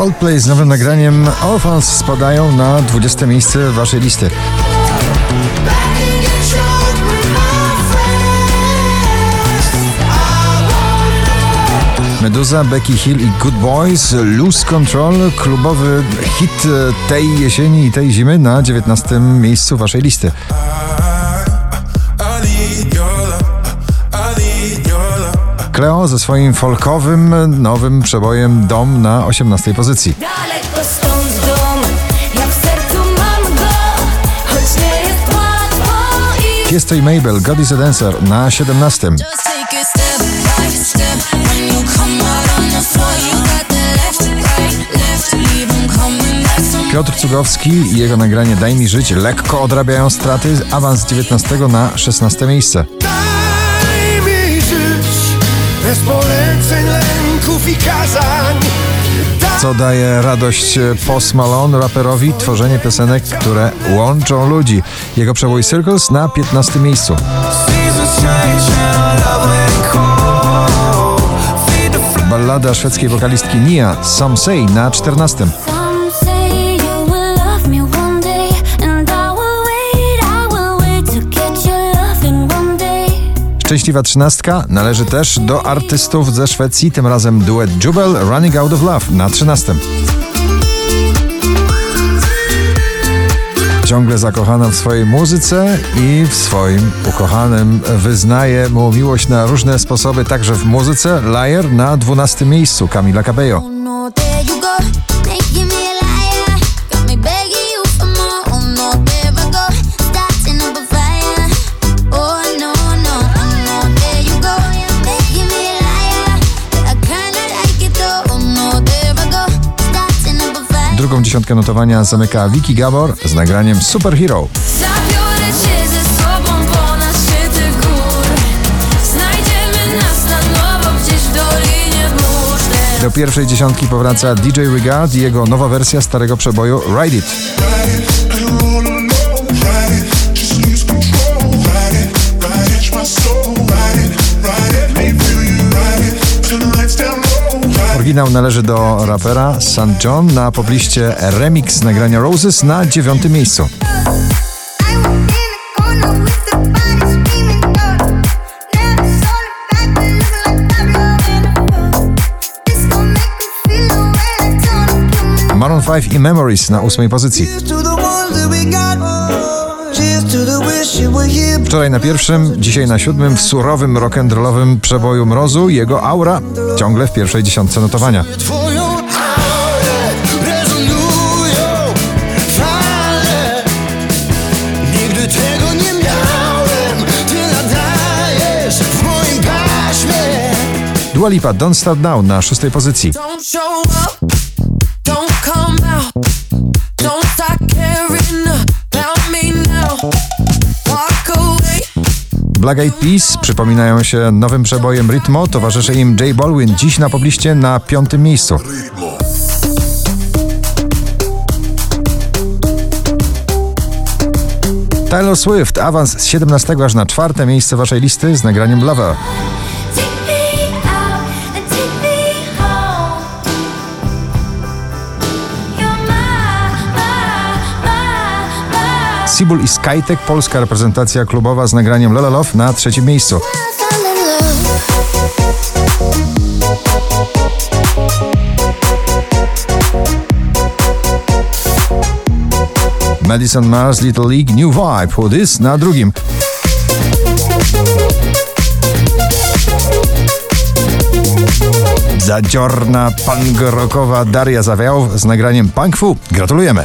Coldplay z nowym nagraniem Orphans spadają na 20 miejsce waszej listy. Meduza, Becky Hill i Good Boys, Lose Control, klubowy hit tej jesieni i tej zimy na 19 miejscu waszej listy. Cleo ze swoim folkowym, nowym przebojem Dom na 18 pozycji. Daleko stąd dom, ja w sercu mam go, choć nie jest łatwo i Tiesto i Mabel, God is a Dancer na 17. Just take it step by step When you come out on the floor You got the left, right, left Leave 'em coming back some Piotr Cugowski i jego nagranie Daj mi żyć lekko odrabiają straty, awans z 19 na 16 miejsce. Bez poleceń, lęków i kazań. Daj Co daje radość Post Malone raperowi tworzenie piosenek, które łączą ludzi. Jego przebój Circles na 15 miejscu. Ballada szwedzkiej wokalistki Nia, Some Say na 14. Szczęśliwa trzynastka należy też do artystów ze Szwecji, tym razem duet Jubel Running Out of Love na 13. Ciągle zakochana w swojej muzyce i w swoim ukochanym wyznaje mu miłość na różne sposoby, także w muzyce. Liar na 12 miejscu Camila Cabello. Drugą dziesiątkę notowania zamyka Vicky Gabor z nagraniem Superhero. Zabiorę cię ze sobą ponad szczyty gór Znajdziemy nas na nowo gdzieś w Dolinie Mórz Do pierwszej dziesiątki powraca DJ Regard i jego nowa wersja starego przeboju Ride It. Oryginał należy do rapera St. John na pobliście remix nagrania Roses na dziewiątym miejscu. Maroon 5 i Memories na ósmej pozycji. Wczoraj na pierwszym, dzisiaj na siódmym w surowym rock'n'rollowym przeboju Mrozu jego aura ciągle w pierwszej dziesiątce notowania. Dua Lipa Don't Start Now na szóstej pozycji. Don't show up, don't come out, Black Eyed Peas przypominają się nowym przebojem Ritmo, towarzyszy im J Balwin, dziś na pobliście na piątym miejscu. Taylor Swift, awans z 17 aż na czwarte miejsce waszej listy z nagraniem Lover. Sibul i Skytek, polska reprezentacja klubowa z nagraniem Lola Love na trzecim miejscu. Madison Mars, Little League, New Vibe, Who This na drugim. Zadziorna, punk rockowa Daria Zawiałow z nagraniem Punk Fu. Gratulujemy!